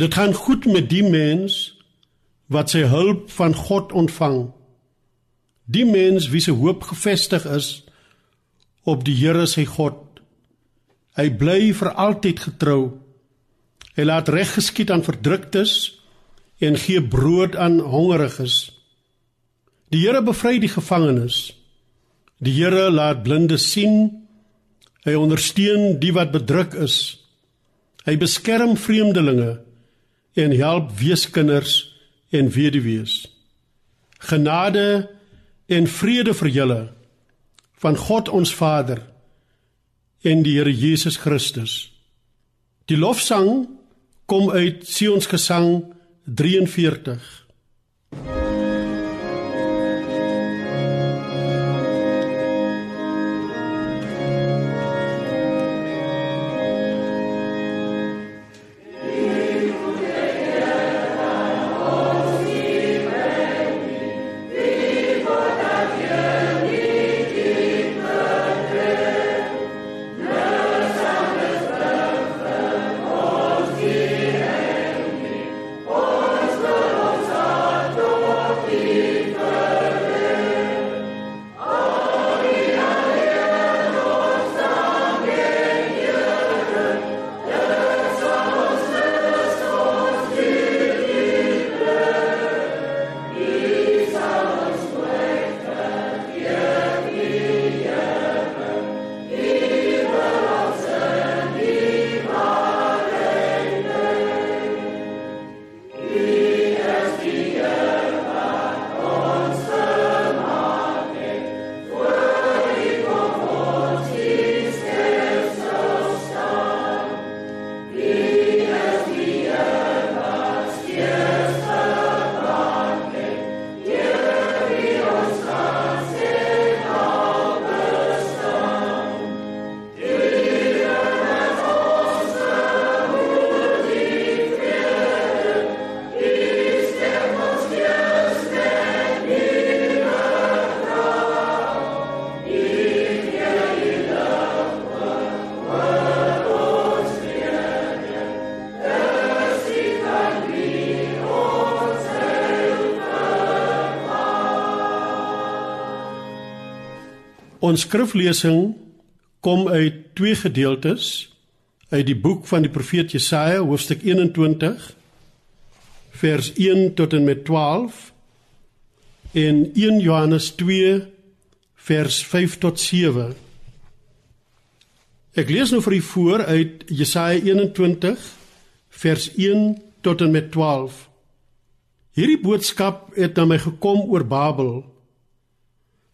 Dit gaan goed met die mens wat sy hulp van God ontvang. Die mens wie se hoop gefestig is op die Here sy God. Hy bly vir altyd getrou. Hy laat reg geskied aan verdruktes en gee brood aan hongeriges. Die Here bevry die gevangenes. Die Here laat blindes sien. Hy ondersteun die wat bedruk is. Hy beskerm vreemdelinge en help weeskinders en weduwees. Genade en vrede vir julle van God ons Vader en die Here Jesus Christus. Die lofsang kom uit Sion se gesang 43. Ons skriflesing kom uit twee gedeeltes uit die boek van die profeet Jesaja hoofstuk 21 vers 1 tot en met 12 en 1 Johannes 2 vers 5 tot 7. Ek lees nou vir u voor uit Jesaja 21 vers 1 tot en met 12. Hierdie boodskap het na my gekom oor Babel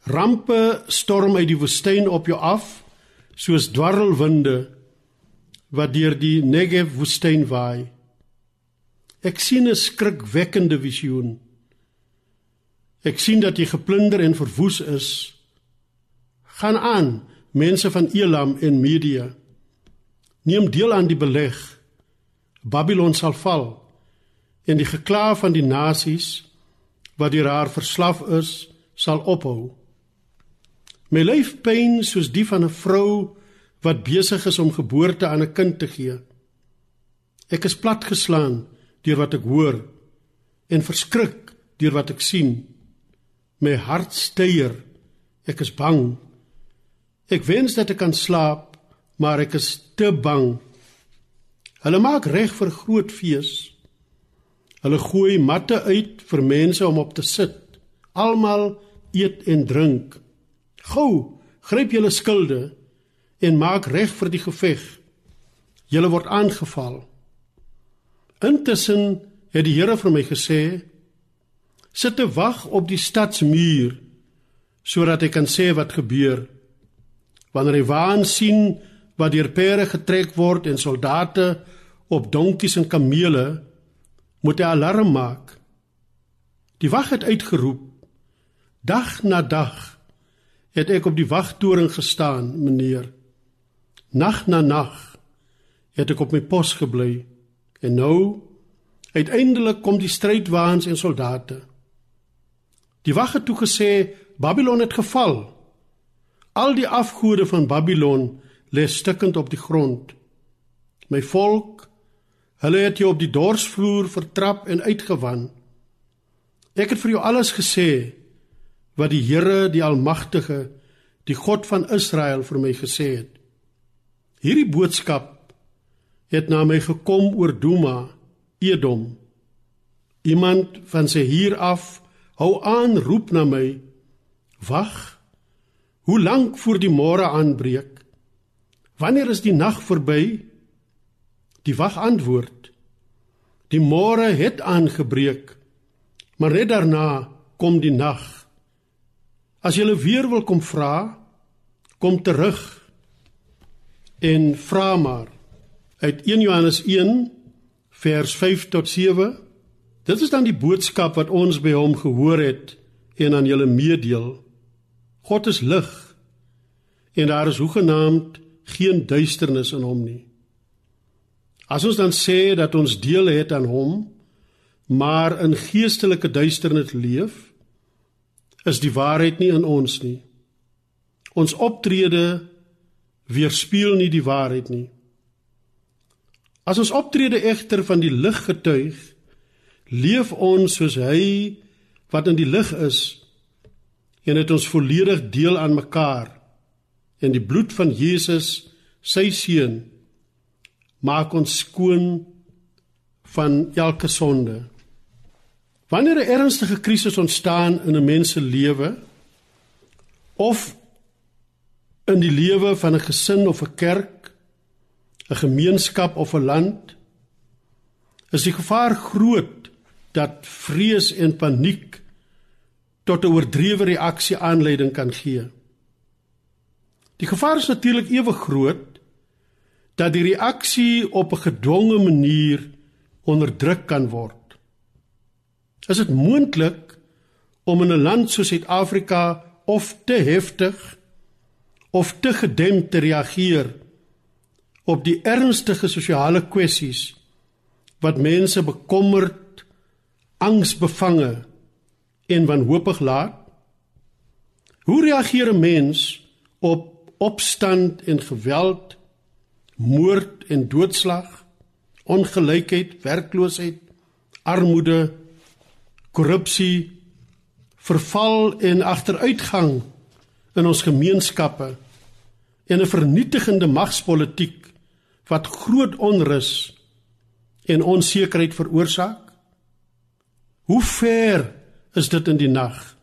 Rampe storm uit die woestyn op jou af soos dwarrelwinde wat deur die Negev woestyn waai. Ek sien 'n skrikwekkende visioen. Ek sien dat jy geplunder en verwoes is. Gaan aan, mense van Elam en Media. Neem deel aan die beleg. Babylon sal val en die gekla van die nasies wat deur haar verslaf is, sal ophou. My lyf pyn soos die van 'n vrou wat besig is om geboorte aan 'n kind te gee. Ek is platgeslaan deur wat ek hoor en verskrik deur wat ek sien. My hart steier. Ek is bang. Ek wens dat ek kan slaap, maar ek is te bang. Hulle maak reg vir groot fees. Hulle gooi matte uit vir mense om op te sit. Almal eet en drink. Gou, gryp julle skilde en maak reg vir die geveg. Julle word aangeval. Intussen het die Here vir my gesê: "Sit te wag op die stadsmuur sodat hy kan sê wat gebeur. Wanneer hy waan sien wat deur pere getrek word en soldate op donkies en kamele, moet hy alarm maak." Die wag het uitgeroep dag na dag het ek op die wagtoring gestaan, meneer. Nag na nag het ek op my pos gebly. En nou uiteindelik kom die strydwaans en soldate. Die wag het toe gesê Babylon het geval. Al die afgode van Babylon lê stukkend op die grond. My volk Hulle het jou op die dorsvloer vertrap en uitgewan. Ek het vir jou alles gesê wat die Here, die Almagtige, die God van Israel vir my gesê het. Hierdie boodskap het na my gekom oor Duma, Edom. Iemand van sy hier af hou aan roep na my. Wag. Hoe lank voor die môre aanbreek? Wanneer is die nag verby? Die wag antwoord: Die môre het aangebreek, maar net daarna kom die nag. As jy weer wil kom vra, kom terug en vra maar uit 1 Johannes 1 vers 5 tot 7. Dit is dan die boodskap wat ons by hom gehoor het en aan julle meedeel. God is lig en daar is hoegenaamd geen duisternis in hom nie. As ons dan sê dat ons deel het aan hom, maar in geestelike duisternis leef, is die waarheid nie in ons nie. Ons optrede weerspieël nie die waarheid nie. As ons optrede egter van die lig getuig, leef ons soos hy wat in die lig is en het ons volledig deel aan mekaar en die bloed van Jesus sy seun maak ons skoon van elke sonde. Wanneer 'n ernstige krisis ontstaan in 'n mens se lewe of in die lewe van 'n gesin of 'n kerk, 'n gemeenskap of 'n land, is die gevaar groot dat vrees en paniek tot 'n oordrewe reaksie aanleiding kan gee. Die gevaar is natuurlik ewe groot dat die reaksie op 'n gedwonge manier onderdruk kan word. Is dit moontlik om in 'n land soos Suid-Afrika of te heftig of te gedempt te reageer op die ernstige sosiale kwessies wat mense bekommerd, angsbevange en wanhoopig laat? Hoe reageer 'n mens op opstand en geweld moord en doodslag, ongelykheid, werkloosheid, armoede, korrupsie, verval en agteruitgang in ons gemeenskappe en 'n vernietigende magspolitiek wat groot onrus en onsekerheid veroorsaak? Hoe ver is dit in die nag?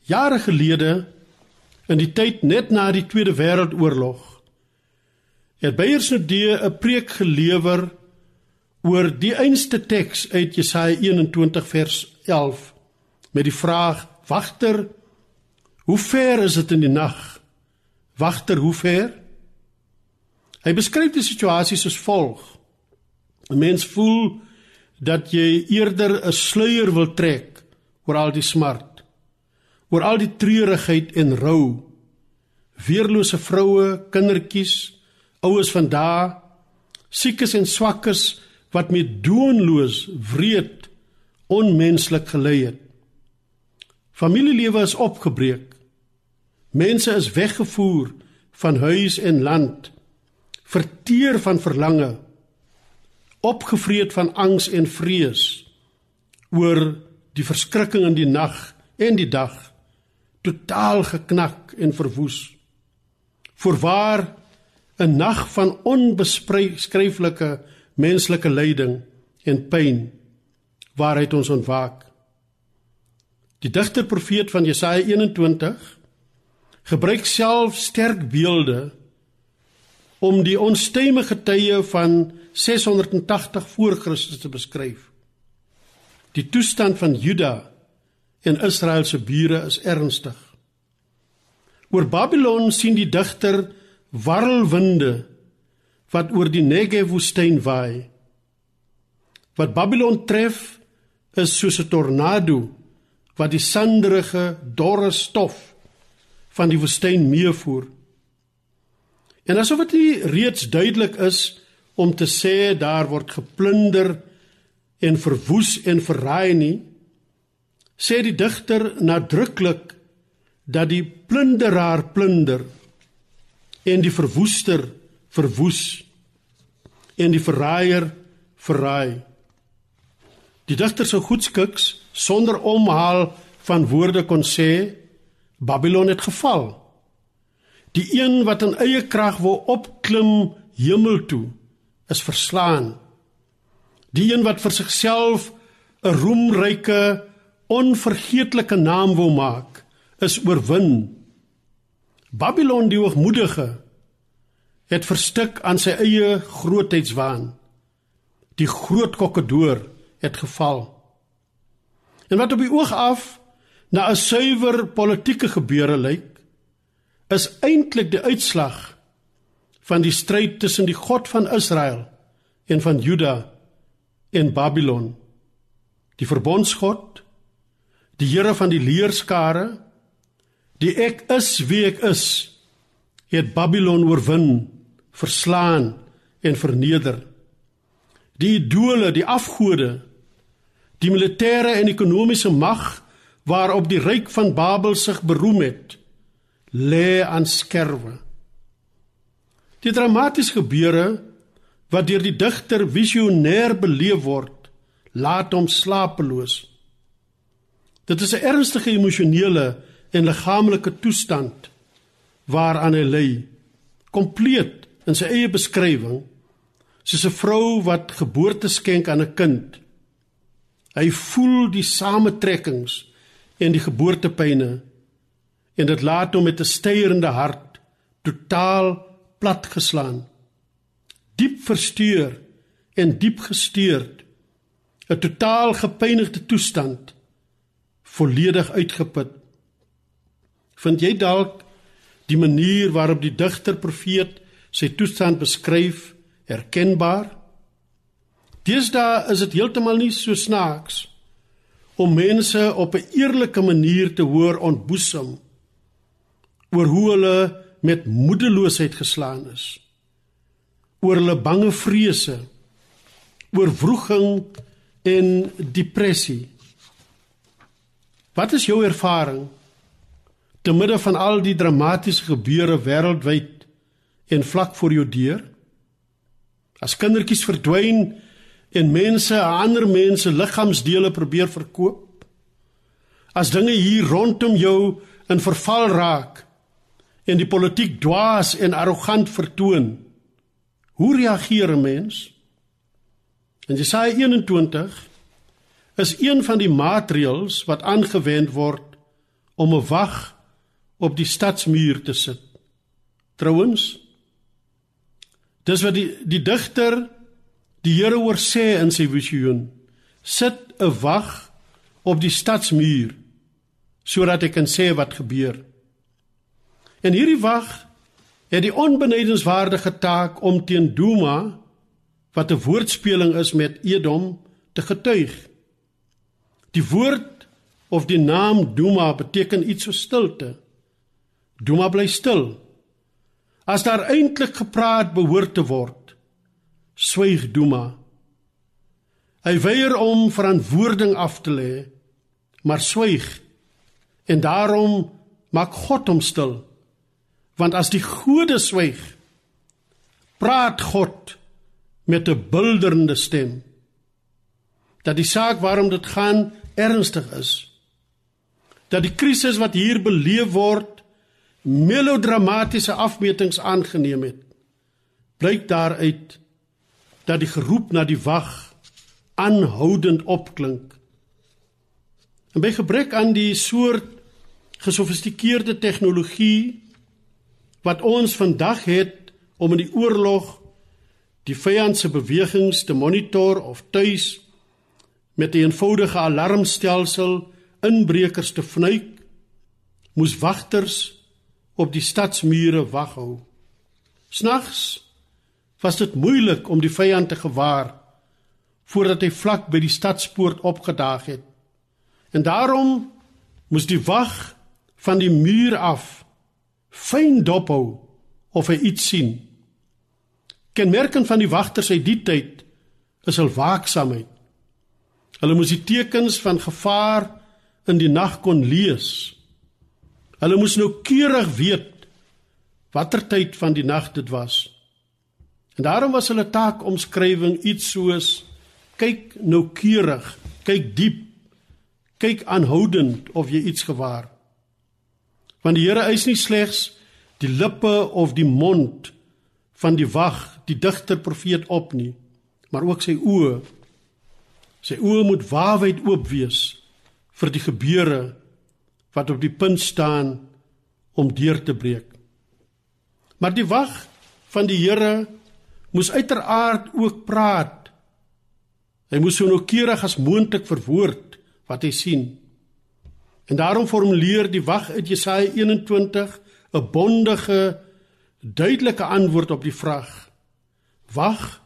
Jare gelede in die tyd net na die Tweede Wêreldoorlog het Beyersnodee 'n preek gelewer oor die einste teks uit Jesaja 21 vers 11 met die vraag: "Wagter, hoe ver is dit in die nag? Wagter, hoe ver?" Hy beskryf die situasie soos volg: 'n Mens voel dat jy eerder 'n sluier wil trek oor al die smart, oor al die treurigheid en rou. Weerlose vroue, kindertjies, oues van daai siekes en swakkes wat met doonloos wreed onmenslik gelei het. Familielewe is opgebreek. Mense is weggevoer van huis en land, verteer van verlange, opgevreet van angs en vrees oor die verskrikking in die nag en die dag, totaal geknak en verwoes. Voorwaar 'n nag van onbeskryflike menslike lyding en pyn waaruit ons ontwaak. Die digter profeet van Jesaja 21 gebruik self sterk beelde om die onstuimige tye van 680 voor Christus te beskryf. Die toestand van Juda en Israel se bure is ernstig. Oor Babylon sien die digter warrelwinde wat oor die Negev woestyn waai. Wat Babylon tref is soos 'n tornado wat die sanderige, dorre stof van die woestyn meevoer. En asof dit reeds duidelik is om te sê daar word geplunder en verwoes en verraai nie, sê die digter nadruklik dat die plunderaar plunder en die verwoester verwoes. en die verraaier verraai. Die digter sou goedskiks sonder omhaal van woorde kon sê Babylon het geval. Die een wat in eie krag wou opklim hemel toe is verslaan. Die een wat vir sigself 'n roemryke, onvergeetlike naam wou maak, is oorwin. Babylon die hoogmoedige het verstik aan sy eie grootheidswaan. Die groot kokkedoor het geval. En wat op die oog af na 'n suiwer politieke gebeure lyk, is eintlik die uitslag van die stryd tussen die God van Israel en van Juda en Babylon. Die verbondsgod, die Here van die leerskare, die ek is wie ek is, het Babylon oorwin, verslaan en verneder. Die idole, die afgode, die militêre en ekonomiese mag waarop die ryk van Babel sig beroem het, lê aan skerwe. Die dramatiese gebeure wat deur die digter visionêr beleef word, laat hom slapeloos. Dit is 'n ernstige emosionele en liggaamlike toestand waaraan hy ly, kompleet in sy eie beskrywing, soos 'n vrou wat geboorte skenk aan 'n kind. Hy voel die sametrekkings en die geboortepyne en dit laat hom met 'n steyerende hart totaal platgeslaan diep versteur en diep gesteurd 'n totaal gepynigde toestand volledig uitgeput vind jy dalk die manier waarop die digter profeet sy toestand beskryf herkenbaar. Deesdae is dit heeltemal nie so snaaks om mense op 'n eerlike manier te hoor ontboesem oor hoe hulle met moedeloosheid geslaan is oor hulle bange vrese oor wroging en depressie. Wat is jou ervaring te midde van al die dramatiese gebeure wêreldwyd en vlak voor jou deur as kindertjies verdwyn en mense ander mense liggaamsdele probeer verkoop as dinge hier rondom jou in verval raak en die politiek dwaas en arrogant vertoon. Hoe reageer 'n mens? In Jesaja 21 is een van die maatreëls wat aangewend word om 'n wag op die stadsmuur te sit. Trouwens, dis wat die die digter die Here oor sê in sy visioen. Sit 'n wag op die stadsmuur sodat ek kan sê wat gebeur. En hierdie wag het die onbenydenswaardige taak om teen Duma wat 'n woordspeling is met Edom te getuig. Die woord of die naam Duma beteken iets so stilte. Duma bly stil. As daar eintlik gepraat behoort te word, swyg Duma. Hy weier om verantwoording af te lê, maar swyg. En daarom maak God hom stil. Want as die gode swyg, praat God met 'n bulderende stem. Dat die saak waarom dit gaan ernstig is. Dat die krisis wat hier beleef word melodramatiese afmetings aangeneem het. Blyk daaruit dat die geroep na die wag aanhoudend opklink. En by gebrek aan die soort gesofistikeerde tegnologie wat ons vandag het om in die oorlog die vyand se bewegings te monitor of tuis met 'n eenvoudige alarmstelsel inbrekers te vnuik moes wagters op die stadsmure wag hou snags was dit moeilik om die vyand te gewaar voordat hy vlak by die stadspoort opgedaag het en daarom moes die wag van die muur af fyn dophou of hy iets sien. Kenmerkend van die wagters uit die tyd is hul waaksaamheid. Hulle moes die tekens van gevaar in die nag kon lees. Hulle moes nou keurig weet watter tyd van die nag dit was. En daarom was hulle taakomskrywing iets soos kyk noukeurig, kyk diep, kyk aanhoudend of jy iets gewaar. Want die Here eis nie slegs die lippe of die mond van die wag, die digter profeet op nie, maar ook sy oë. Sy oë moet waarheid oop wees vir die gebeure wat op die punt staan om deur te breek. Maar die wag van die Here moes uiteraard ook praat. Hy moes so noukeurig as moontlik verwoord wat hy sien. En daarom formuleer die wag uit Jesaja 21 'n bondige duidelike antwoord op die vraag: Wag,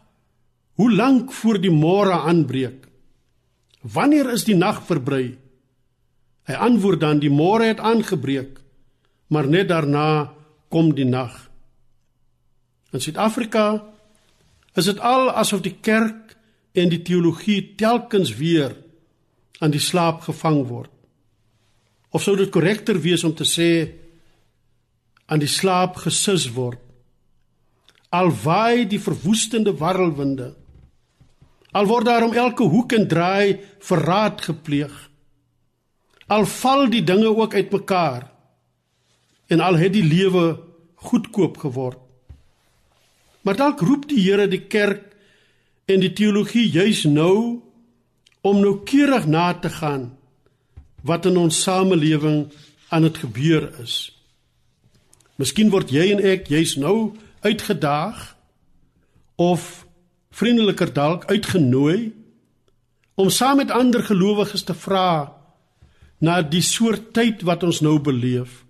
hoe lank voor die môre aanbreek? Wanneer is die nag verbrei? Hy antwoord dan: Die môre het aangebreek, maar net daarna kom die nag. In Suid-Afrika is dit al asof die kerk en die teologie telkens weer aan die slaap gevang word. Of sou dit korrekter wees om te sê aan die slaap gesus word? Al waai die verwoestende warrelwinde. Al word daar om elke hoek en draai verraad gepleeg. Al val die dinge ook uitmekaar en al het die lewe goedkoop geword. Maar dalk roep die Here die kerk en die teologie juis nou om noukeurig na te gaan wat in ons samelewing aan dit gebeur is. Miskien word jy en ek juis nou uitgedaag of vriendeliker dalk uitgenooi om saam met ander gelowiges te vra na die soort tyd wat ons nou beleef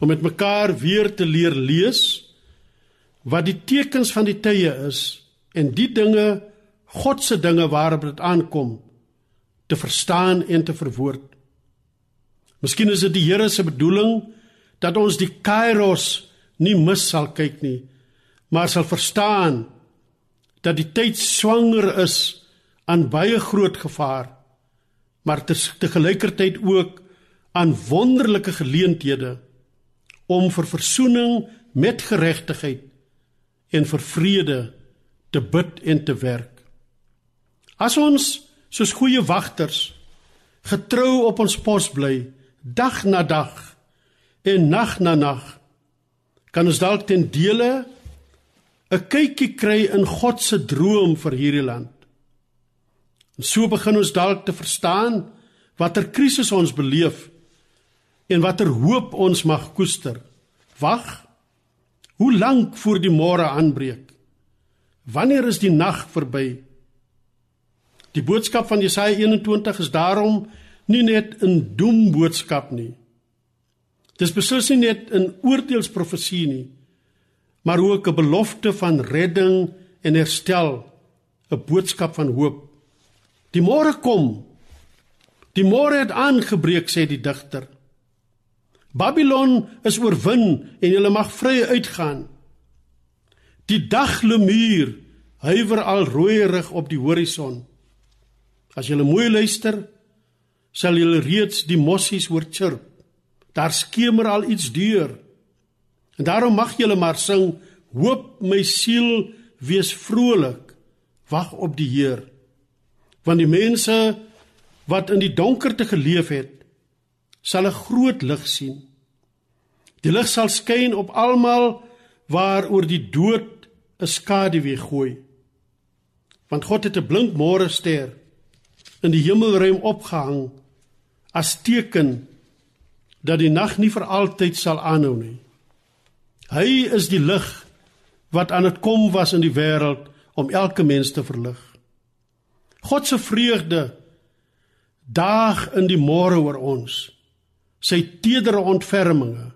om met mekaar weer te leer lees wat die tekens van die tye is en die dinge God se dinge waarop dit aankom te verstaan en te verwoord. Miskien is dit die Here se bedoeling dat ons die kairos nie mis sal kyk nie, maar sal verstaan dat die tyd swanger is aan baie groot gevaar, maar te, te gelykertyd ook aan wonderlike geleenthede om vir verzoening met geregtigheid en vir vrede te bid en te werk. As ons soos goeie wagters getrou op ons pos bly dag na dag en nag na nag kan ons dalk ten dele 'n kykie kry in God se droom vir hierdie land. So begin ons dalk te verstaan watter krisis ons beleef en watter hoop ons mag koester. Wag Hoe lank voor die môre aanbreek? Wanneer is die nag verby? Die boodskap van Jesaja 21 is daarom nie net 'n doemboodskap nie. Dis beslis nie net 'n oordeelsprofesie nie, maar ook 'n belofte van redding en herstel, 'n boodskap van hoop. Die môre kom. Die môre het aangebreek sê die digter. Babylon is oorwin en julle mag vry uitgaan. Die daglemuur huiwer al rooierig op die horison. As julle mooi luister, sal julle reeds die mossies hoor chirp. Daar skemer al iets deur. En daarom mag julle maar sing: Hoop my siel, wees vrolik, wag op die Heer. Want die mense wat in die donkerte geleef het, sal 'n groot lig sien. Die lig sal skyn op almal waaroor die dood 'n skaduwee gooi. Want God het 'n blink môre ster in die hemelruim opgehang as teken dat die nag nie vir altyd sal aanhou nie. Hy is die lig wat aan dit kom was in die wêreld om elke mens te verlig. God se vreugde daag in die môre oor ons sy teedere ontferminge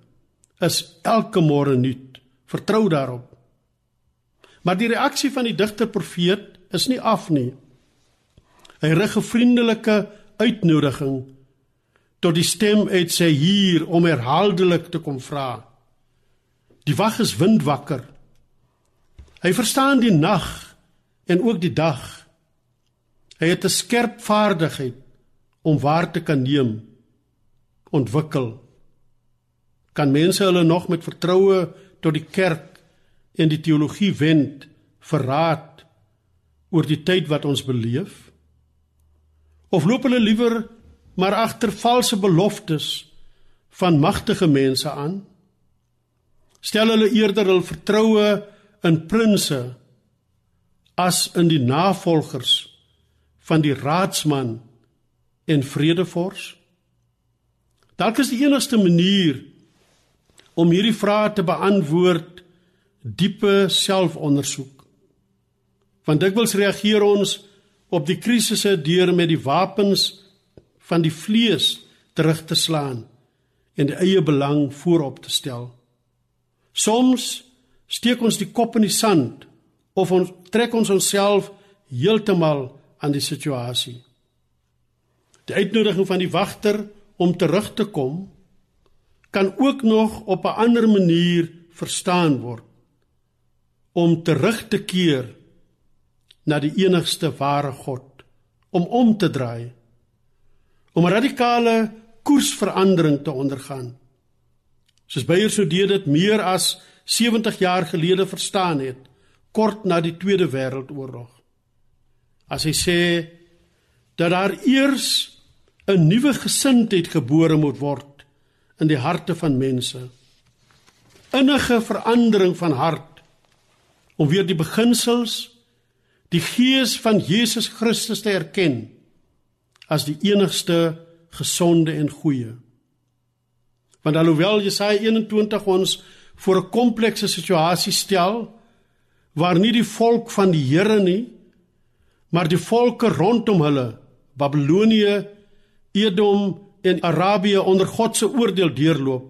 is elke môre nuut. Vertrou daarop. Maar die reaksie van die digter profeet is nie af nie. Hy rig 'n vriendelike uitnodiging tot die stem uit sy hier om herhaaldelik te kom vra. Die wag is windwakker. Hy verstaan die nag en ook die dag. Hy het 'n skerp vaardigheid om waar te kan neem ontwikkel kan mense hulle nog met vertroue tot die kerk en die teologie wend verraad oor die tyd wat ons beleef? Of loop hulle liewer maar agter valse beloftes van magtige mense aan? Stel hulle eerder hul vertroue in prinses as in die navolgers van die raadsman en vredevors? Dalk is die enigste manier om hierdie vrae te beantwoord diepe selfondersoek. Want dikwels reageer ons op die krisisse deur met die wapens van die vlees terug te slaan en die eie belang voorop te stel. Soms steek ons die kop in die sand of ons trek ons onsself heeltemal aan die situasie. Die uitnodiging van die wagter om terug te kom kan ook nog op 'n ander manier verstaan word. Om terug te keer na die enigste ware God om om te draai om 'n radikale koersverandering te ondergaan. Soos Beyer sou dit meer as 70 jaar gelede verstaan het kort na die tweede wêreldoorlog as hy sê dat daar eers 'n nuwe gesindheid gebore moet word in die harte van mense. Innige verandering van hart om weer die beginsels die gees van Jesus Christus te erken as die enigste gesonde en goeie. Want alhoewel Jesaja 21 ons voor 'n komplekse situasie stel waar nie die volk van die Here nie maar die volke rondom hulle Babilonië Edom en Arabië onder God se oordeel deurloop,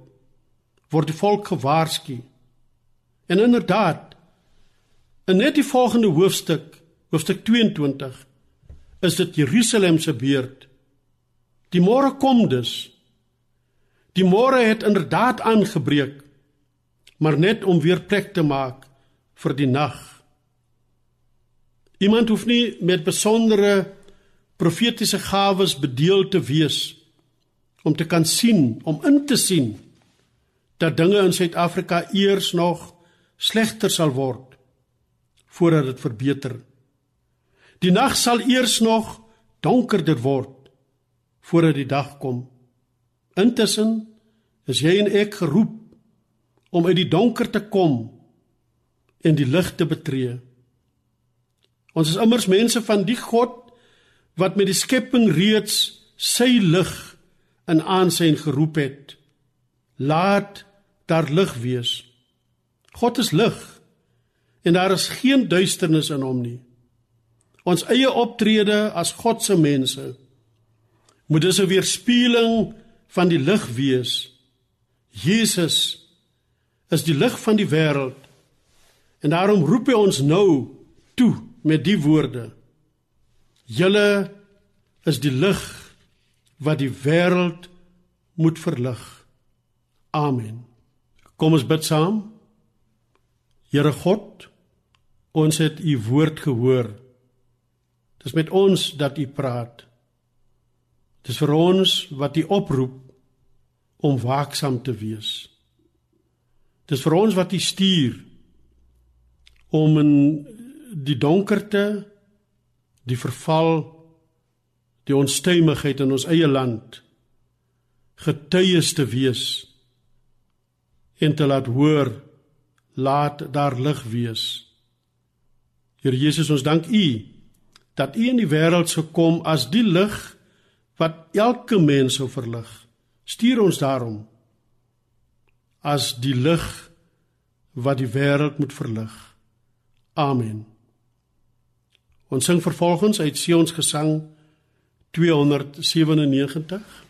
word die volk gewaarsku. En inderdaad, in net die volgende hoofstuk, hoofstuk 22, is dit Jerusalem se beurt. Die môre kom dus. Die môre het inderdaad aangebreek, maar net om weer plek te maak vir die nag. Iemand hoef nie met besondere profetiese gawes bedeel te wees om te kan sien, om in te sien dat dinge in Suid-Afrika eers nog slegter sal word voordat dit verbeter. Die nag sal eers nog donkerder word voordat die dag kom. Intussen is jy en ek geroep om uit die donker te kom en die lig te betree. Ons is immers mense van die God wat met die skepping reeds sy lig in aansien geroep het. Laat daar lig wees. God is lig en daar is geen duisternis in hom nie. Ons eie optrede as God se mense moet dus 'n weerspieëling van die lig wees. Jesus is die lig van die wêreld. En daarom roep hy ons nou toe met die woorde: Julle is die lig wat die wêreld moet verlig. Amen. Kom ons bid saam. Here God, ons het u woord gehoor. Dis met ons dat u praat. Dis vir ons wat u oproep om waaksaam te wees. Dis vir ons wat u stuur om in die donkerte die verval die onstuimigheid in ons eie land getuies te wees en te laat hoor laat daar lig wees. Here Jesus ons dank U dat U in die wêreld sou kom as die lig wat elke mens sou verlig. Stuur ons daarom as die lig wat die wêreld moet verlig. Amen Ons sing vervolgens uit Sion se gesang 297.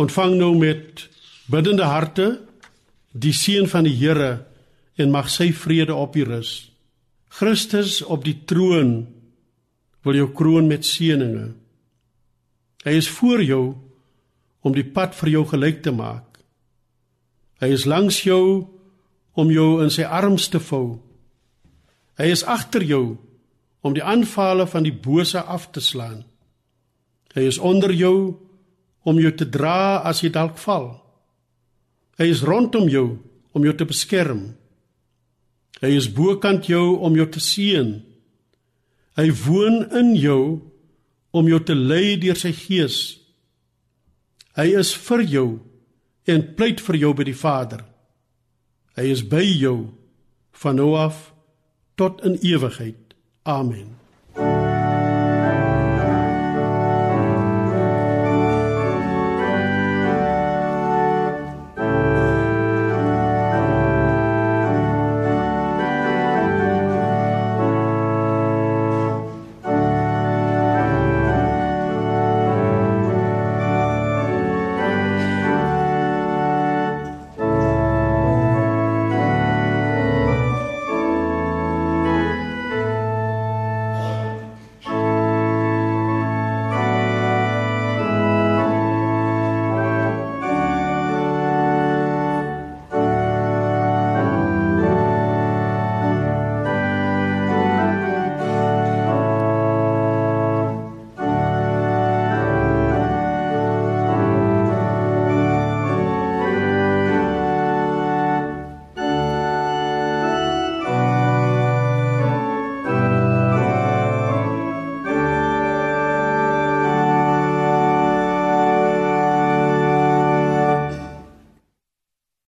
Ontvang nou met biddende harte die seën van die Here en mag sy vrede op u rus. Christus op die troon wil jou kroon met seënings. Hy is voor jou om die pad vir jou gelyk te maak. Hy is langs jou om jou in sy arms te vou. Hy is agter jou om die aanvalle van die bose af te slaan. Hy is onder jou om jou te dra as jy dalk val. Hy is rondom jou om jou te beskerm. Hy is bokant jou om jou te seën. Hy woon in jou om jou te lei deur sy gees. Hy is vir jou en pleit vir jou by die Vader. Hy is by jou van nou af tot in ewigheid. Amen.